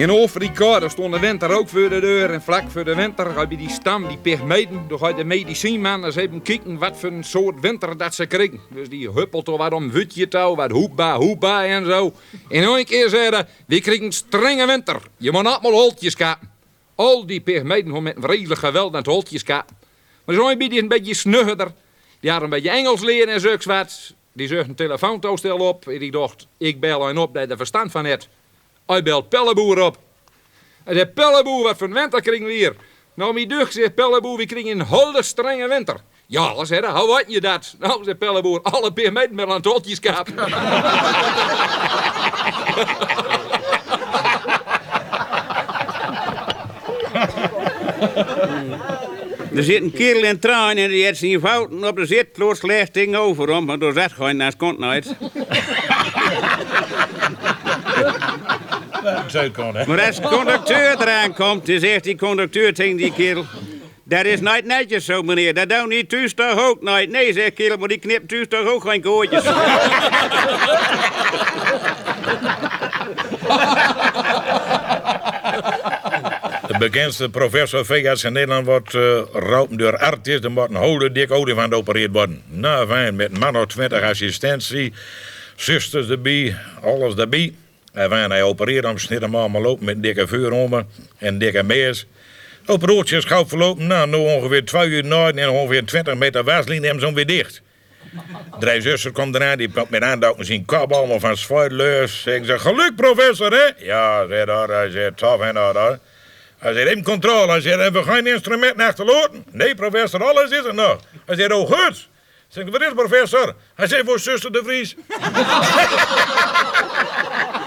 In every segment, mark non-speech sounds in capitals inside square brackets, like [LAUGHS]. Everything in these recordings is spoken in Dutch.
In Afrika, daar stond de winter ook voor de deur. En vlak voor de winter heb je die stam, die pigmeten. Dan gaat de medicijnman eens even kijken wat voor een soort winter dat ze krijgen. Dus die huppelt er wat om wutje touw, wat hoepa, hoepa en zo. En een keer zeiden, we krijgen een strenge winter. Je moet allemaal holtjes kapen. Al die pigmeten gewoon met vreselijk geweld aan het holtjes kapen. Maar zo'n beetje een beetje snuggerder. Die had een beetje Engels leren en zulks wat. Die zegt een telefoontoestel op. En die dacht, ik bel een op dat er verstand van heeft. Hij belt Pelleboer op. Hij zegt, Pelleboer, wat voor een winter kringen we hier? Nou, mijn dug zegt Pelleboer, we kringen een holde strenge winter. Ja, zei hij, hoe wat je dat? Nou, zegt Pelleboer, alle pigmenten met het holtjes [LAUGHS] kapen. Er zit een kerel in trein en die heeft zijn fouten op de zitplots slecht tegenover hem, maar door zat gewoon naast kont nooit. [LAUGHS] Zo hè? Maar als de conducteur eraan komt, dan zegt die conducteur tegen die kerel... Dat is niet netjes zo, meneer. Dat doet niet thuis toch ook niet. Nee, zegt kerel, maar die knipt thuis toch ook geen koortjes. De bekendste professor veearts in Nederland wordt uh, raupen door artis. Er moet een hele dik olifant opereerd worden. Nou, fijn, met man of 20 assistentie. Zusters erbij, alles erbij. En fijn, hij opereert hem, snit hem allemaal op met dikke vuurromen en dikke meers. Operatie is gauw verlopen. Nou, nu ongeveer twee uur na en ongeveer 20 meter waslijn hem zo weer dicht. Drie zussen komt eraan, die pakt met aandacht zien kop allemaal van zwaarleus. Zeggen ze, geluk professor, hè? Ja, zei dat, hij zei, tof en dat, hoor. Hij zei, in controle. Hij zei, hebben we geen instrument achterlaten? Nee, professor, alles is er nog. Hij zei, oh, goed. Zeg, wat is professor? Hij zei, voor zuster de Vries. [LAUGHS]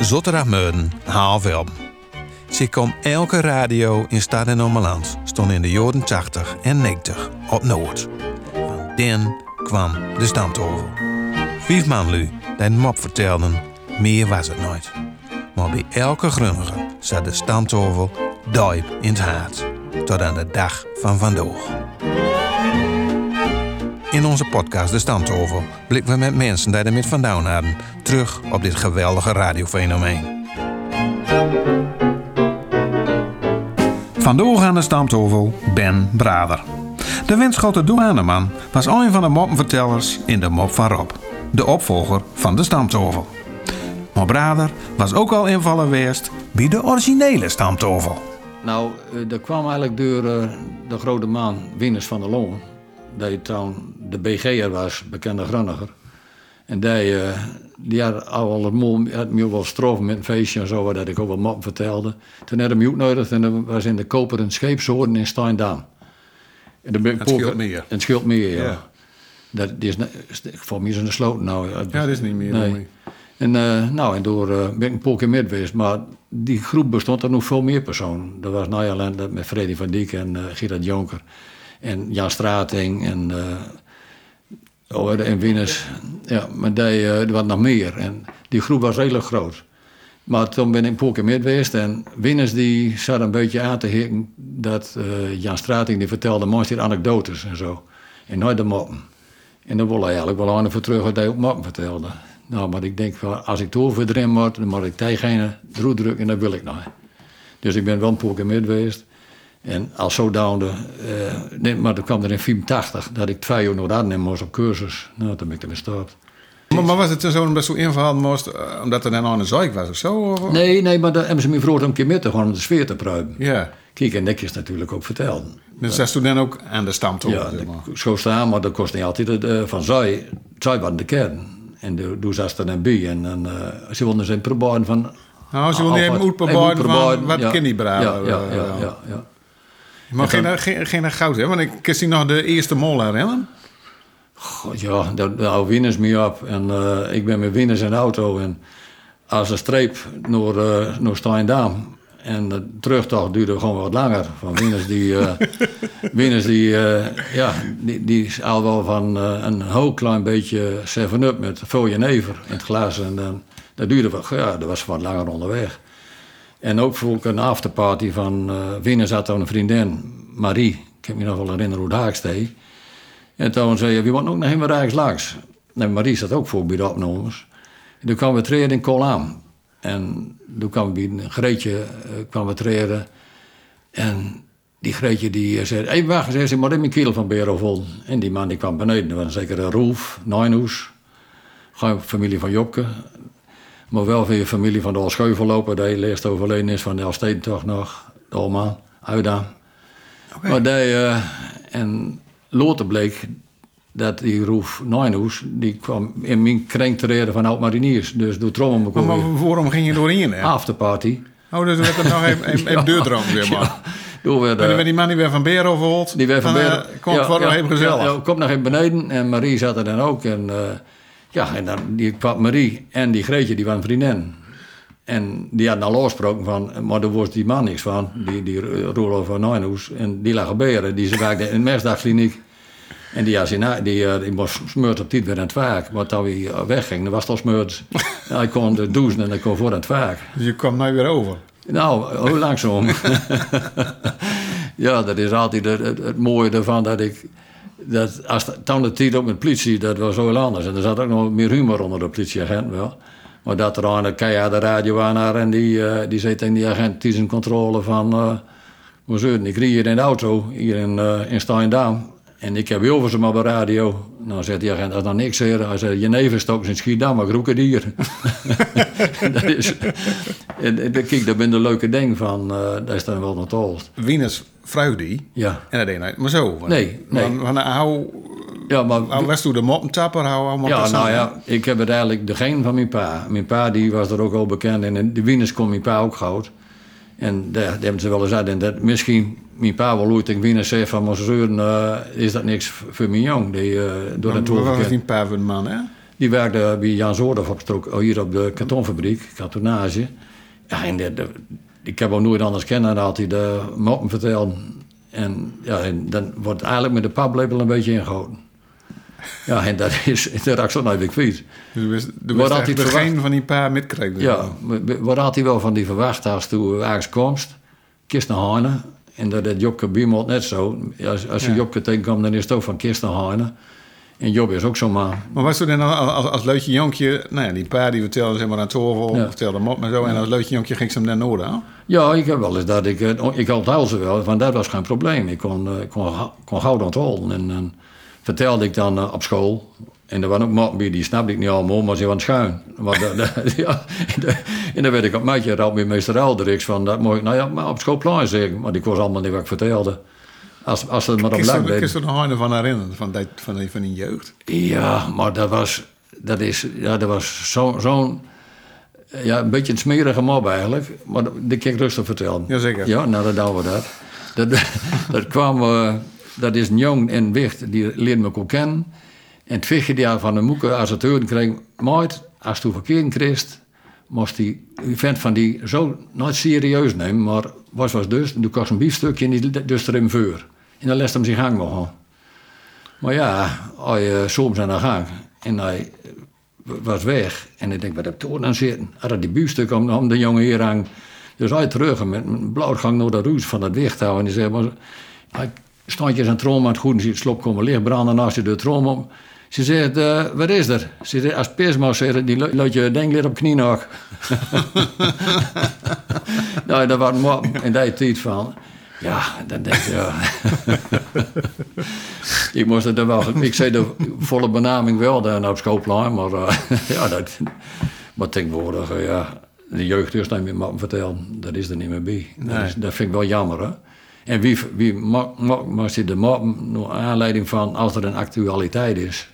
Zotterdag half elf. Ze kwam elke radio in Stad en Ommeland stond in de jaren 80 en 90 op Noord. Van den kwam de stamtovel. Vijf lu, die mop vertelden, meer was het nooit. Maar bij elke grunniger zat de stamtovel diep in het hart. Tot aan de dag van vandaag. In onze podcast De Stamtovel blikken we met mensen die er met vandaan hadden terug op dit geweldige radiofenomeen. Vandoor aan de Stamtovel Ben Brader. De winschotte douaneman was een van de moppenvertellers in de Mop van Rob, de opvolger van de Stamtovel. Maar Brader was ook al invallen geweest bij de originele Stamtovel. Nou, eh, dat kwam eigenlijk door eh, de grote man Winners van der Loon. Die toen de BG'er was, bekende Grunniger. En die, eh, die had al het mol, had me ook wel strof met een feestje en zo, waar dat ik ook wel mop vertelde. Toen had hij me uitgenodigd en dat was in de koperen scheepshoorn in Steindam. En dan ben ik Het scheelt meer. Het scheelt meer, ja. Ja. Dat, die is, voor mij is een sloot nou. Ja, dat is niet meer. Nee. En, eh, nou, en door eh, ben ik een paar keer met geweest. Maar die groep bestond er nog veel meer personen. Dat was nou ja, dat met Freddy van Dijk en eh Gerard Jonker. En Jan Strating en, eh oh, en Winners. Ja, maar die, er was nog meer. En die groep was redelijk groot. Maar toen ben ik een paar keer met geweest. En Winners die zat een beetje aan te hikken. Dat Jan Strating die vertelde mooiste anekdotes en zo. En nooit de moppen. En dan wil hij eigenlijk wel aan voor terug wat hij ook moppen vertelde. Nou, maar ik denk, van, als ik door erin moet, dan moet ik diegene drukken en dat wil ik nog. Dus ik ben wel een paar keer met geweest. En als zodanig, eh nee, maar dan kwam er in 84 dat ik twee jaar nog aannemen moest op cursus. Nou, toen ben ik er weer gestopt. Maar, maar was het zo omdat zo inverhaald moest, eh, omdat er dan aan een zeik was of zo? Of? Nee, nee, maar dan hebben ze me gevraagd om een keer mee te gaan om de sfeer te pruimen. Ja. Kijk, en netjes natuurlijk ook verteld. Dus zat toen dan ook aan de Ja, zeg maar. dat- zo staan, maar dat kost niet altijd het, eh, van zij. Zij waren de kern. En toen zat er dan bij. En dan, eh, ze wilden zijn proberen van... Nou, ze wilden Ah, even uitproberen even van wat ja. kan die braden, Ja, ja, eh, ja, ja, ja. Maar geen, geen, geen goud, hè? Want ik kan je nog de eerste mol herinneren. God, ja, daar hou winners mee op. En eh, ik ben met winners in de auto. En als een streep naar, uh, naar Steindam. En de terugtocht duurde gewoon wat langer. Van winners die... [LAUGHS] Wieners die, eh, ja, die, die is al wel van eh, een heel klein beetje 7-up met veel jenever in het glas. En dan, dat duurde wel, ja, dat was wat langer onderweg. En ook voor een afterparty van uh, Wieners had toen een vriendin, Marie. Ik kan me nog wel herinneren hoe daar steeg. En toen zei je, wie moet ook nog helemaal rechts langs? En Marie zat ook voor bij de opnames. En toen kwamen we treden in Kolam. En toen kwam bij een Greetje uh, kwam we treden. En die Greetje die eh, zei, hey, wacht ik moet in mijn kiel van Berovol. En die man die kwam beneden, dat was zeker een Roelf, Nijnhoes. Gewoon familie van Jopke. Maar wel van je familie van de Olscheuvel lopen, die eerst overleden is van de Alstedentocht nog. De oma, Uida. Okay. Maar die, uh, en later bleek dat die Roef Nijnhoes, die kwam in mijn kring te reden van oud-mariniers. Dus door trommen me maar, maar waarom ging je doorheen? Hè? Afterparty. Oh, dus werd er nog even, even, even [LAUGHS] deurdroom weer, man. Ja. Toen werd, en die man die weer van Beren overholt. Die weer van Beren. Uh, komt ja, voor ja, nog even gezellig. Ja, komt nog even beneden en Marie zat er dan ook. En, uh, ja, en dan die kwam Marie en die Greetje, die waren vriendin. En die hadden al afgesproken van, maar er was die man niks van, die, die Roelof van Nijnhoes. En die lag gebeuren, die ze werkte in de mesdagkliniek. En die, die, die, die was smeurt op tijd weer aan het werk. Maar toen hij wegging, dan was het al smeurd. [LAUGHS] hij kon de douchen en hij kon voor aan het werk. Dus je kwam nou weer over? Nou, hoe langzaam. [LAUGHS] ja, dat is altijd het, het, het, mooie ervan dat ik... Dat als toen de tijd ook met politie, dat was heel anders. En er zat ook nog meer humor onder de politieagent wel. Maar dat er aan de de radio aan en die, uh, die zei tegen die agent die zijn controle van... Uh, we zullen, ik hier in de auto, hier in, uh, in Steindam. En ik heb Wilversen maar bij radio. Nou zegt die agent, dat is dan niks zeggen. Hij zei, je neven stok in Schiedam, maar kroekedier. [LAUGHS] dat is... En, en kijk, daar ben de leuke ding van. Uh, dat is dan wel told. Wieners die. Ja. En dat deed hij maar zo. Van, nee, nee. Van, hou... Ja, maar... Was toen de moppentapper, hou, hou Ja, nou ja, ik heb het eigenlijk de geen van mijn pa. Mijn pa die was er ook al bekend. En de Wieners kon mijn pa ook goud. En daar, daar hebben ze wel eens uit. En dat misschien mijn pa wel ooit in Wiener zei van... maar zeuren, uh, is dat niks voor mijn jong. Die, uh, door wat was die pa een man, hè? Die werkte bij Jan Zoordorf op strook, hier op de kartonfabriek, kartonage. Ja, en de, de, ik heb hem nooit anders kennen dan had hij de moppen verteld. En, ja, en dan wordt eigenlijk met de paplepel een beetje ingehouden. Ja, en dat is [LAUGHS] de zo naar de kwijt. Dus er was geen van die paar mitkreeg. Ja, wat had hij wel van die verwacht als toen ergens komst, kist naar Heine. En dat Jopke Biemelt net zo. Als, als je ja. Jopke tegenkomt, dan is het ook van kist naar Heine. En Job is ook zo maar. Maar was toen dan als, als leutje jonkje, nou ja, die paar die vertelden zeg maar aan Torval, ja. vertelde hem op en zo. En als leutje jonkje ging ze hem naar noorden aan? Ja, ik heb wel eens dat ik, ik onthoud ze wel, want dat was geen probleem. Ik kon, ik kon, kon goud onthouden. En, en vertelde ik dan uh, op school. En er waren ook mannen bij, die snapte ik niet allemaal, maar ze waren schuin. Want, de, de, [LAUGHS] ja, de, en dan werd ik op maatje raad met meester Elderiks van, dat mocht ik, nou ja, maar op school plein zeggen. Maar ik was allemaal niet wat ik vertelde. Als, als het maar op lang bleef. Kun je er nog van herinneren, van die, van die, van die jeugd? Ja, maar dat was, dat is, ja, dat was zo'n... Zo ja, een beetje een smerige mob eigenlijk, maar die kan ik rustig vertellen. Jazeker. Ja, nou, dan doen we dat. Dat, [LAUGHS] dat kwam... Uh, dat is een jong en wicht, die leerde me ook kennen. En het vichtje die van de moeke, als het horen kreeg, maat, als je verkeerd kreeg, moest die vent van die zo nooit serieus nemen, maar was was dus, en toen kost een biefstukje en die dus erin voor. En dan lest hem zich gang mogen. Maar ja, hij uh, soms aan de gang en hij was weg. En ik denk, wat heb ik aan zitten? Had die biefstuk om, de jongen hier aan. Dus hij terug met een blauwgang naar de roes van het wicht houden. En die zei, maar, hij standjes aan trom aan het goed en ziet slop komen licht branden naast je de trom om. Ze zegt, uh, wat is er? Ze zegt, als pismo zegt, die laat je denkleer op knie nog. [LAUGHS] nou, dat was maar in die tijd van. Ja, dan denk ja. [LAUGHS] ik moest er wel, ik zei de volle benaming wel dan op schoolplein, maar uh, [LAUGHS] ja, dat, maar tegenwoordig, uh, ja, de jeugd is niet meer vertellen, dat is er niet meer bij. Nee. Dat, is, dat vind ik wel jammer, hè. En wie, wie mag je de naar aanleiding van als er een actualiteit is?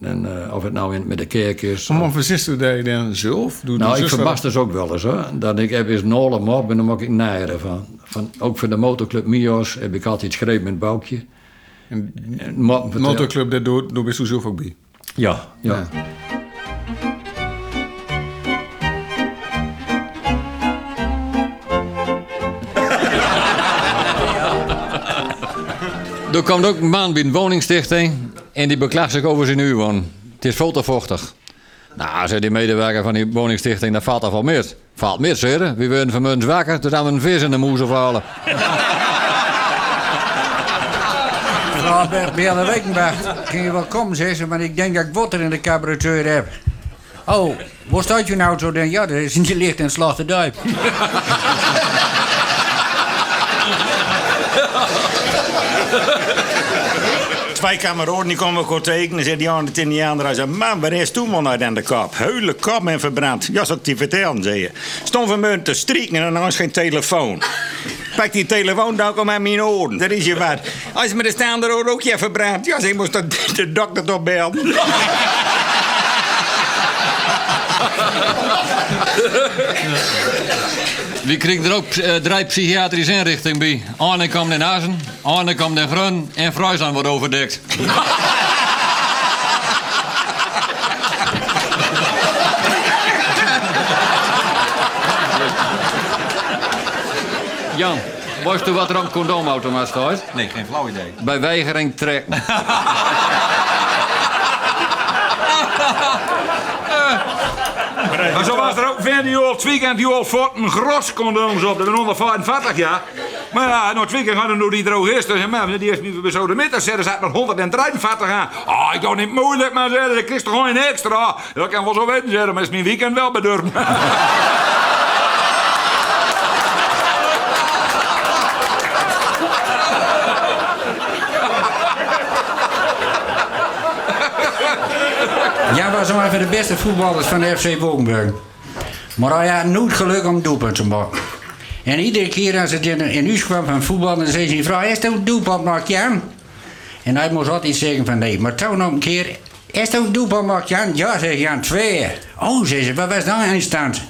En, uh, of het nou in, met de kerk is. Maar verzist u dat dan zelf? Doe nou, ik verbast dus ook wel eens hoor. Dat ik heb eens een hele mop en dan mag ik nijeren van. van. Ook voor de motorclub Mios heb ik altijd geschreven met een boukje. En, en motorclub, daar doe, je zelf ook bij? Ja, ja. ja. [LAUGHS] Er komt ook een man bij een woningstichting en die beklaagt zich over zijn huurwoon. Het is veel te vochtig. Nou, zei die medewerker van die woningstichting, dat valt toch wel mis. Valt mis, zeg. Wie werden vanmorgen wakker, toen hadden we een vis in de moes halen. Ja, Berne Wekenbach, kun je wel komen, zei ze, maar ik denk dat ik water in de carburateur heb. Oh, waar staat je nou zo? Dan? Ja, dat is je licht in Slachterdijk. [LAUGHS] Twee kameraden die komen elkaar tegen. Dan zegt die ene tegen die andere. Hij zegt, man, waar is toen man uit aan de kop? Hele kop en verbrand. Ja, ik die vertellen, zei je. Stond vanmorgen te strieken en dan was geen telefoon. Pak die telefoon dan kom aan mijn oren. Dat is je wat. Als me de staande oor ook je verbrand. Ja, ze moest de, de dokter toch bellen. [LAUGHS] Wie kreeg er ook uh, drie psychiatrische inrichtingen bij. Arne kwam in Azen, Arne kwam in Grun en Friesland wordt overdekt. [LAUGHS] Jan, wist u wat er een condoomautomaat staat? Nee, geen flauw idee. Bij weigering trekken. [LAUGHS] Maar van die al weekend die al voor een gros condooms op. Dat ben 145 jaar. Maar ja, nog het weekend gaan we door die drogisten. En die is niet zo de middag zetten. Zat nog 143 aan. Ah, ik kan niet moeilijk maar zeggen. Ik kreeg toch gewoon een extra. Dat kan wel zo weten zeggen. Maar is mijn weekend wel bedurven. [LAUGHS] Jij was nog even de beste voetballers van de FC Wolkenburg. Maar hij had nooit geluk om doelpunt te maken. En iedere keer als het in, in huis kwam van voetbal, dan zei zijn vrouw, is dat een doelpunt maakt Jan? En hij moest altijd zeggen van nee, maar toen nog een keer, is dat een doelpunt maakt Jan? Ja, zei Jan, twee. Oh, zei ze, wat was dan eindstand? 1-1.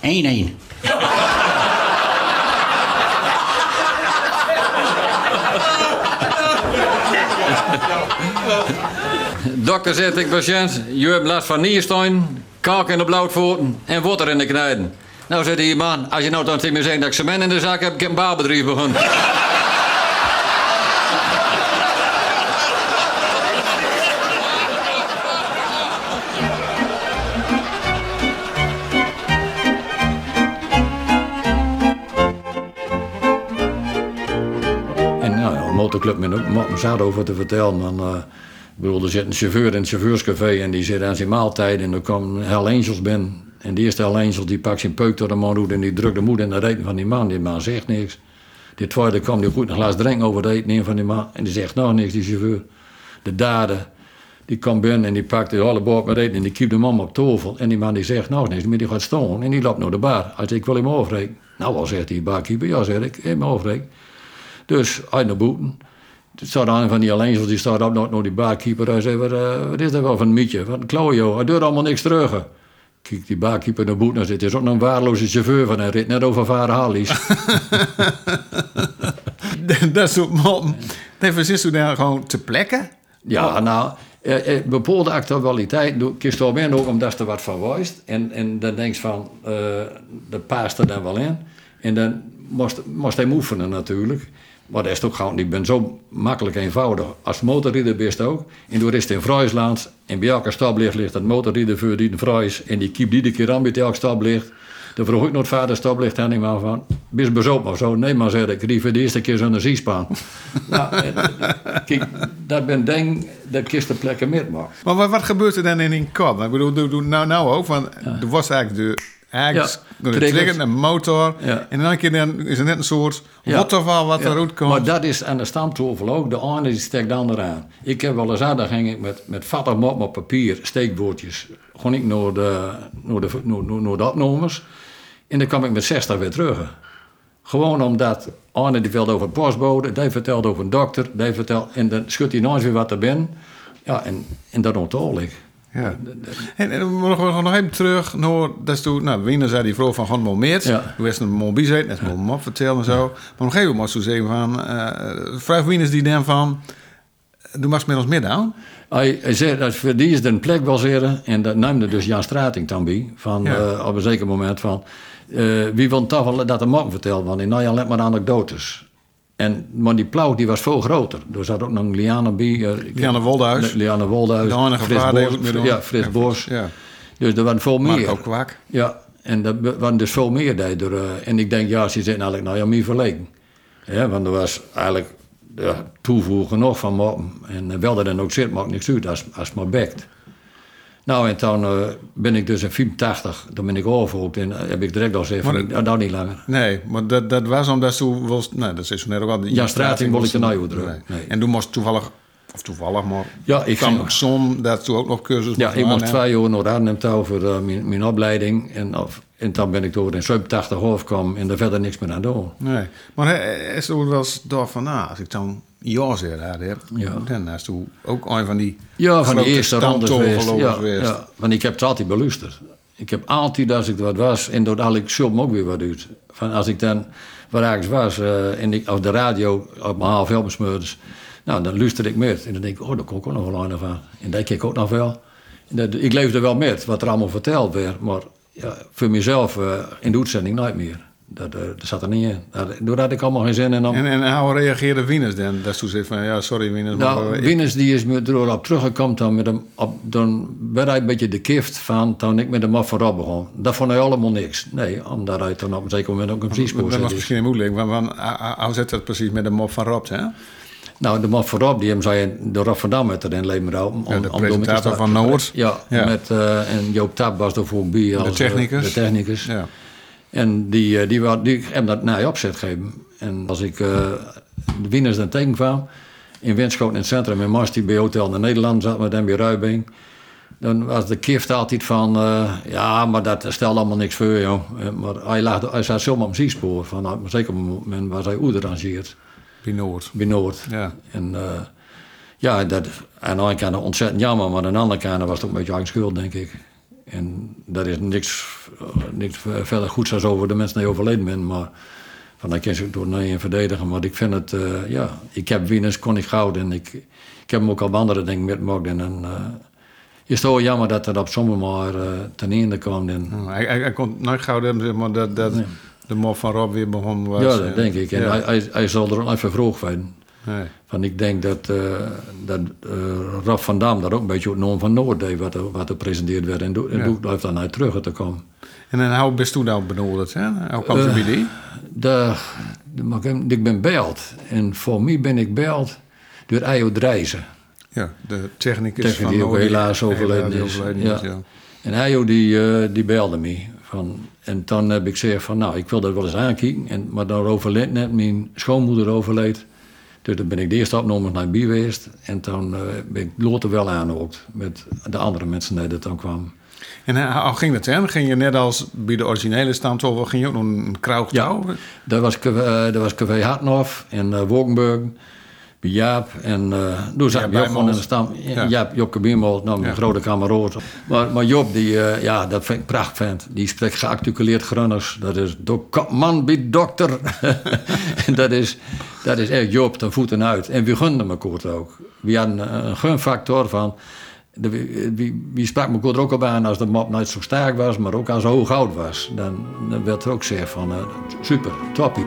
Dokter zegt ik patiënt, je hebt last van nierstein, kalk in de blauwvoeten en water in de knijden. Nou zegt die man, als je nou dan tegen me zegt dat ik cement in de zak heb, ik heb een baalbedrijf begonnen. En nou, een motorclub met ook over te vertellen. Man, uh, ik bedoel, er zit een chauffeur in het chauffeurscafé en die zit aan zijn maaltijd en er komt Hell Angels binnen. En die eerste Hell Angels die pakt zijn peuk door de man en die drukt de moed in de reten van die man. Die man zegt niks. Die tweede kwam die goed een glas drinken over de eten van die man en die zegt nog niks, die chauffeur. De dader, die komt binnen en die pakt de hele bord met eten en die kiept de man op tafel. En die man die zegt nog niks, maar die gaat staan en die loopt naar de bar. Hij zegt, ik wil hem overrekenen. Nou, al zegt die barkeeper, ja zeg ik, hem overrekenen. Dus uit naar boeten. Toen staat een van die Alliances, die staat op naar, naar die barkeeper. Hij zei, wat, uh, wat is dat wel van een mietje? Wat een klauwjo, hij doet allemaal niks terug. Kijk die barkeeper naar boeten en het is ook nog een waardeloze chauffeur van hij rit net over varen Hallies. [LAUGHS] dat soort man. Nee, verzist u daar gewoon te plekken? Ja, nou, eh, eh, bepaalde actualiteit kiest er ook ook omdat er wat van wijst. En, en dan denk je van, uh, dat past er dan wel in. En dan moest, moest hij oefenen natuurlijk. Maar dat is ook gewoon, ik ben zo makkelijk eenvoudig. Als motorrijder best ook. En door is het in Friesland. En bij elke stoplicht ligt een motorrijder voor die in Fries. En die kiept iedere keer aan bij elk stoplicht. Dan vroeg ik nog het vader stoplicht aan die man van... Bist bezopen of zo? Nee, maar zei ik. Die voor de eerste keer zo'n ziespaan. [LAUGHS] nou, kijk, dat ben denk dat kist de plekken mag. Maar wat, wat gebeurt er dan in een kop? Ik bedoel, doe, doe nou, nou ook. Want er was eigenlijk de eigenlijk ja, trigger, een motor. Ja. En dan, keer dan is er net een soort ja. waterval wat ja. eruit komt. Maar dat is aan de stamtafel ook. De ene die steekt de aan. Ik heb wel eens aan, dan ging ik met, met vattig mop op papier, steekboordjes. Gewoon ik naar de, naar de, naar, naar de opnomers. En dan kwam ik met 60 weer terug. Gewoon omdat Arne die vertelde over het postbode, die vertelde over een dokter, die vertelde, en dan schudt hij nooit weer wat er ben. Ja, en, en dat onthoud ik. Ja. En, en we nog, nog even terug naar, dat is nou, Wiener zei die vrouw van gewoon wel meer. Ja. Toen was een mobiel zijn, net een mop vertellen en zo. Maar nog even maar zo zeggen van, uh, vijf Wieners die dan van, doe maar met ons midden. Hij, hij zei dat voor die is een plek baseren en dat neemde dus Jan Strating dan bij. Van, ja. uh, op een zeker moment van, uh, wie wil toch wel dat de mop vertellen, want in nou ja, let maar anekdotes. En, maar die ploeg die was veel groter. Er zat ook nog Liane bij. eh, ik- Liane Woldhuis. Liane Woldhuis. De het met Ja. Frits Bos. Ja. Dus er waren veel Maar meer. ook kwak. Ja, en er waren dus veel meer die er. eh, en ik denk, ja, ze zijn eigenlijk nou ja, meer verlegen. Ja, want er was eigenlijk ja, toevoegen genoeg van moppen. En eh, wel dat dan ook zit, maakt niks uit als, als maar bekt. Nou, en toen eh, ben ik dus in 84, dan ben ik overhoekt en eh, heb ik direct al gezegd, dat- nou, nou niet langer. Nee, maar dat, dat was omdat toen was, nee, dat is zo net ook al. Ja, strating wil ik er nou nee. Nee. En toen moest toevallig, of toevallig, maar Ja, ik kwam ging- ook zon dat toen ook nog cursus Ja, ik moest twee jaar naar Arnhem voor mijn, mijn opleiding. En, of, en dan ben ik door in 87 hoofdkwam en daar verder niks meer aan doen. Nee, maar hij is toen wel eens door van, nou, als ik dan ja zeg, had, hè, Ja. dan is toen ook een van die Ja, van grote eerste ronde geweest. Ja, geweest. ja, want ik heb het altijd beluisterd. Ik heb altijd, als ik er wat was, en door haal ik me ook weer wat uit. Van als ik dan waar ergens was eh, en ik op de radio op mijn half helm smeurde, nou, dan luisterde ik met. En dan denk ik, oh, daar kon ik ook nog wel aan van. En dat keek ik ook nog wel. En dat, ik leefde wel met wat er allemaal verteld werd, maar ja, voor mezelf eh, in de uitzending nooit meer. Dat, eh, dat zat er niet in. Daar, had ik allemaal geen zin in. Om, En, en hoe reageerde Wieners dan? Dat toen zei van, ja, sorry Wieners, maar... nou, eh, ik- Wieners die is erop teruggekomen dan met hem, op, dan werd hij een beetje de kift van toen ik met hem af voorop begon. Dat vond hij allemaal niks. Nee, omdat hij toen op een zeker moment ook een precies dat was misschien moeilijk, want, want hoe zit dat precies met de mop van Rob, hè? Nou, de man voorop, die hem zei, de Rotterdam met erin Leemrouw. Om, Ja, de om presentator van Noord. Ja, Ja. Met, eh, en Joop Tab was er voor bij als De eh, technicus. de technicus. Ja. En die, eh, die, wou- die hem dat naar je opzet geven. En als ik eh, de winnaars dan tegenkwam, in Winschoten in het centrum, in Mars, die bij Hotel de Nederland zat met hem bij Ruibing. Dan was de kift altijd van, eh, ja, maar dat stelt allemaal niks voor, joh. Maar hij, lag, hij zat zomaar op zijn spoor. Van, nou, zeker op een moment was hij uitgerangeerd Bij Noord. bij Noord. Ja. En ja, dat, aan de ene kant ontzettend jammer, maar aan de andere kant was het ook een beetje eigen schuld, denk ik. En dat is niks, niks verder goeds als over de mensen die overleden zijn, maar van dat kan ook door nee verdedigen. Maar ik vind het, eh, ja, ik heb winners, kon ik goud en ik, ik heb hem ook op andere dingen metgemaakt. En dan eh, is het wel jammer dat het op sommige maar eh, ten einde kwam. En, Hij, hij, hij kon nooit gauw hebben, zeg maar, dat, dat de mop van Rob weer begon was. ja, eh, dat denk ik. En ja. hij, hij, hij zal er ook even vroeg zijn. Nee. Van ik denk dat, eh dat eh Raf van Dam dat ook een beetje op van Noord deed, wat er, wat er gepresenteerd werd. En, doe, en Ja. blijft dan naar terug te komen. En dan hoe bist toen nou benodigd, hè? Hoe kwam ze Eh, bij die? De, de, maar ik, ben beld. En voor mij ben ik beld door Ejo Drijzen. Ja, de technicus Tegen van die ook helaas die overleden helaas is. overleden Ja. is, ja. En Ejo die, eh, die belde me. Van, en toen heb ik gezegd van nou, ik wil dat wel eens aankijken. En, maar dan overleed net, mijn schoonmoeder overleed. Dus dan ben ik de eerste opgenomen naar bij geweest. En toen eh, ben ik later wel aangehokt met de andere mensen die er dan kwamen. En eh, hoe ging dat, hè? Ging je net als bij de originele standtafel, ging je ook nog een kraag Ja, dat was, eh, dat was Café Hartnoff en uh, Wolkenburg. Bij Jaap. En uh, toen zat Ja, Job gewoon in de stam. Ja. Ja. Jaap, Job Kabiermol, nou, mijn Ja. grote kameraad. Maar, maar Job, die, eh, ja, dat vind ik prachtig vent. Die spreekt gearticuleerd Grunners. Dat is man bij dokter. [LAUGHS] en dat is, dat is echt Job, ten voeten uit. En we gunden elkaar ook. We hadden een, een gunfactor van... De, wie, wie sprak me er ook op aan als de mop nooit zo sterk was, maar ook als hij hoog oud was. Dan, dan werd er ook gezegd van, eh, super, toppie.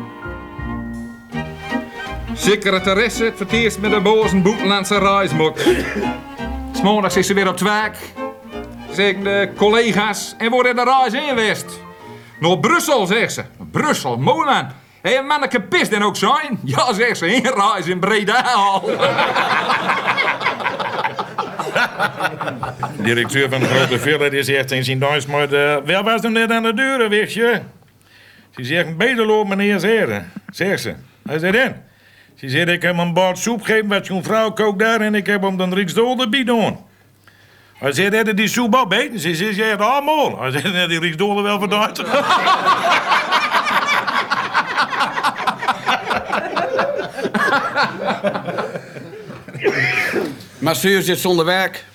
Secretaresse het verteerst met de boze buitenlandse reismok. Smondags is ze weer op het werk. Zeggen de collega's en wordt in de reis in geweest. Naar Brussel, zegt ze. Brussel, mooi man. Hé, hey, manneke pist en ook zijn? Ja, zegt ze, in reis in Breda al. [LAUGHS] [LAUGHS] Directeur van de grote villa die zegt in zijn Duits, maar de, wel was hem net aan de deuren, weet je. Ze zegt, beter loop meneer zeren, zegt ze. Hij zegt, en? Ze zegt, ik heb een bord soep gegeven wat zo'n vrouw kookt daar en ik heb hem dan Rijksdol erbij doen. Hij zegt, heb je die soep al beten? Ze zegt, ja, allemaal. Hij zegt, "Nee, die Rijksdol wel verduid. [LAUGHS] Masseur zit zonder werk.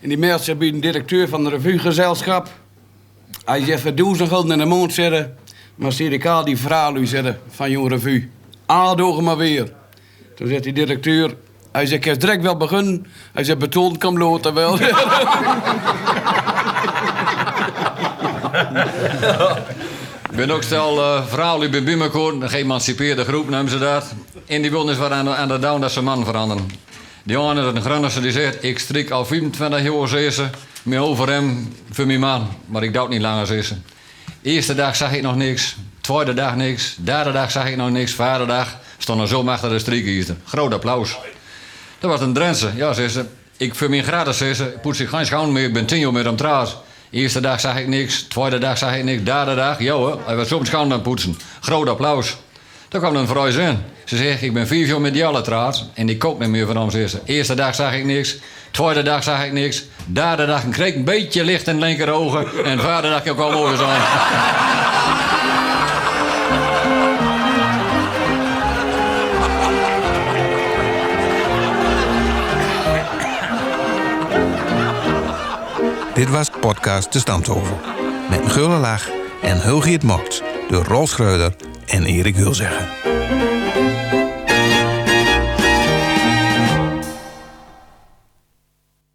En die meldt zich bij directeur van de revuegezelschap. Hij zegt, we doen gulden in de mond zetten. Maar zie ik al die verhalen van Jong Revue. Aandogen maar weer. Toen zegt die directeur... Hij zegt, ik heb direct wel begonnen. Hij zegt, beton kan wel. Ik ben ook stel uh, bij Bimekoor, een geëmancipeerde groep noemen ze dat. En die eens wat aan de, aan de down dat ze man veranderen. Die jongen, een Gronningse, die zegt, ik strik al 25 jaar zessen, met over hem voor mijn man. Maar ik doe niet langer zessen. Eerste dag zag ik nog niks, tweede dag niks, derde dag zag ik nog niks, vierde dag stond er zo achter de striekkiezer. Groot applaus. Dat was een Drentse. Ja, zei ze. Ik voor mijn gratis, zei ze, poets ik geen schoon meer, ik ben tien jaar met hem trouwens. Eerste dag zag ik niks, tweede dag zag ik niks, derde dag, joh, hij was soms schoon aan poetsen. Groot applaus. Toen kwam een vrouw in. Ze zegt, ik ben vier jaar met Jalle trouwens en ik kook niet meer van zei ze. Eerste dag zag ik niks, tweede dag zag ik niks, derde dag kreeg ik een beetje licht in linker ogen en vierde dag ook al mooi zijn. Dit was podcast De Stamtovel. Met gulle lach en Hulgiet Mokt door Rolf Schreuder en Erik Wilzegger.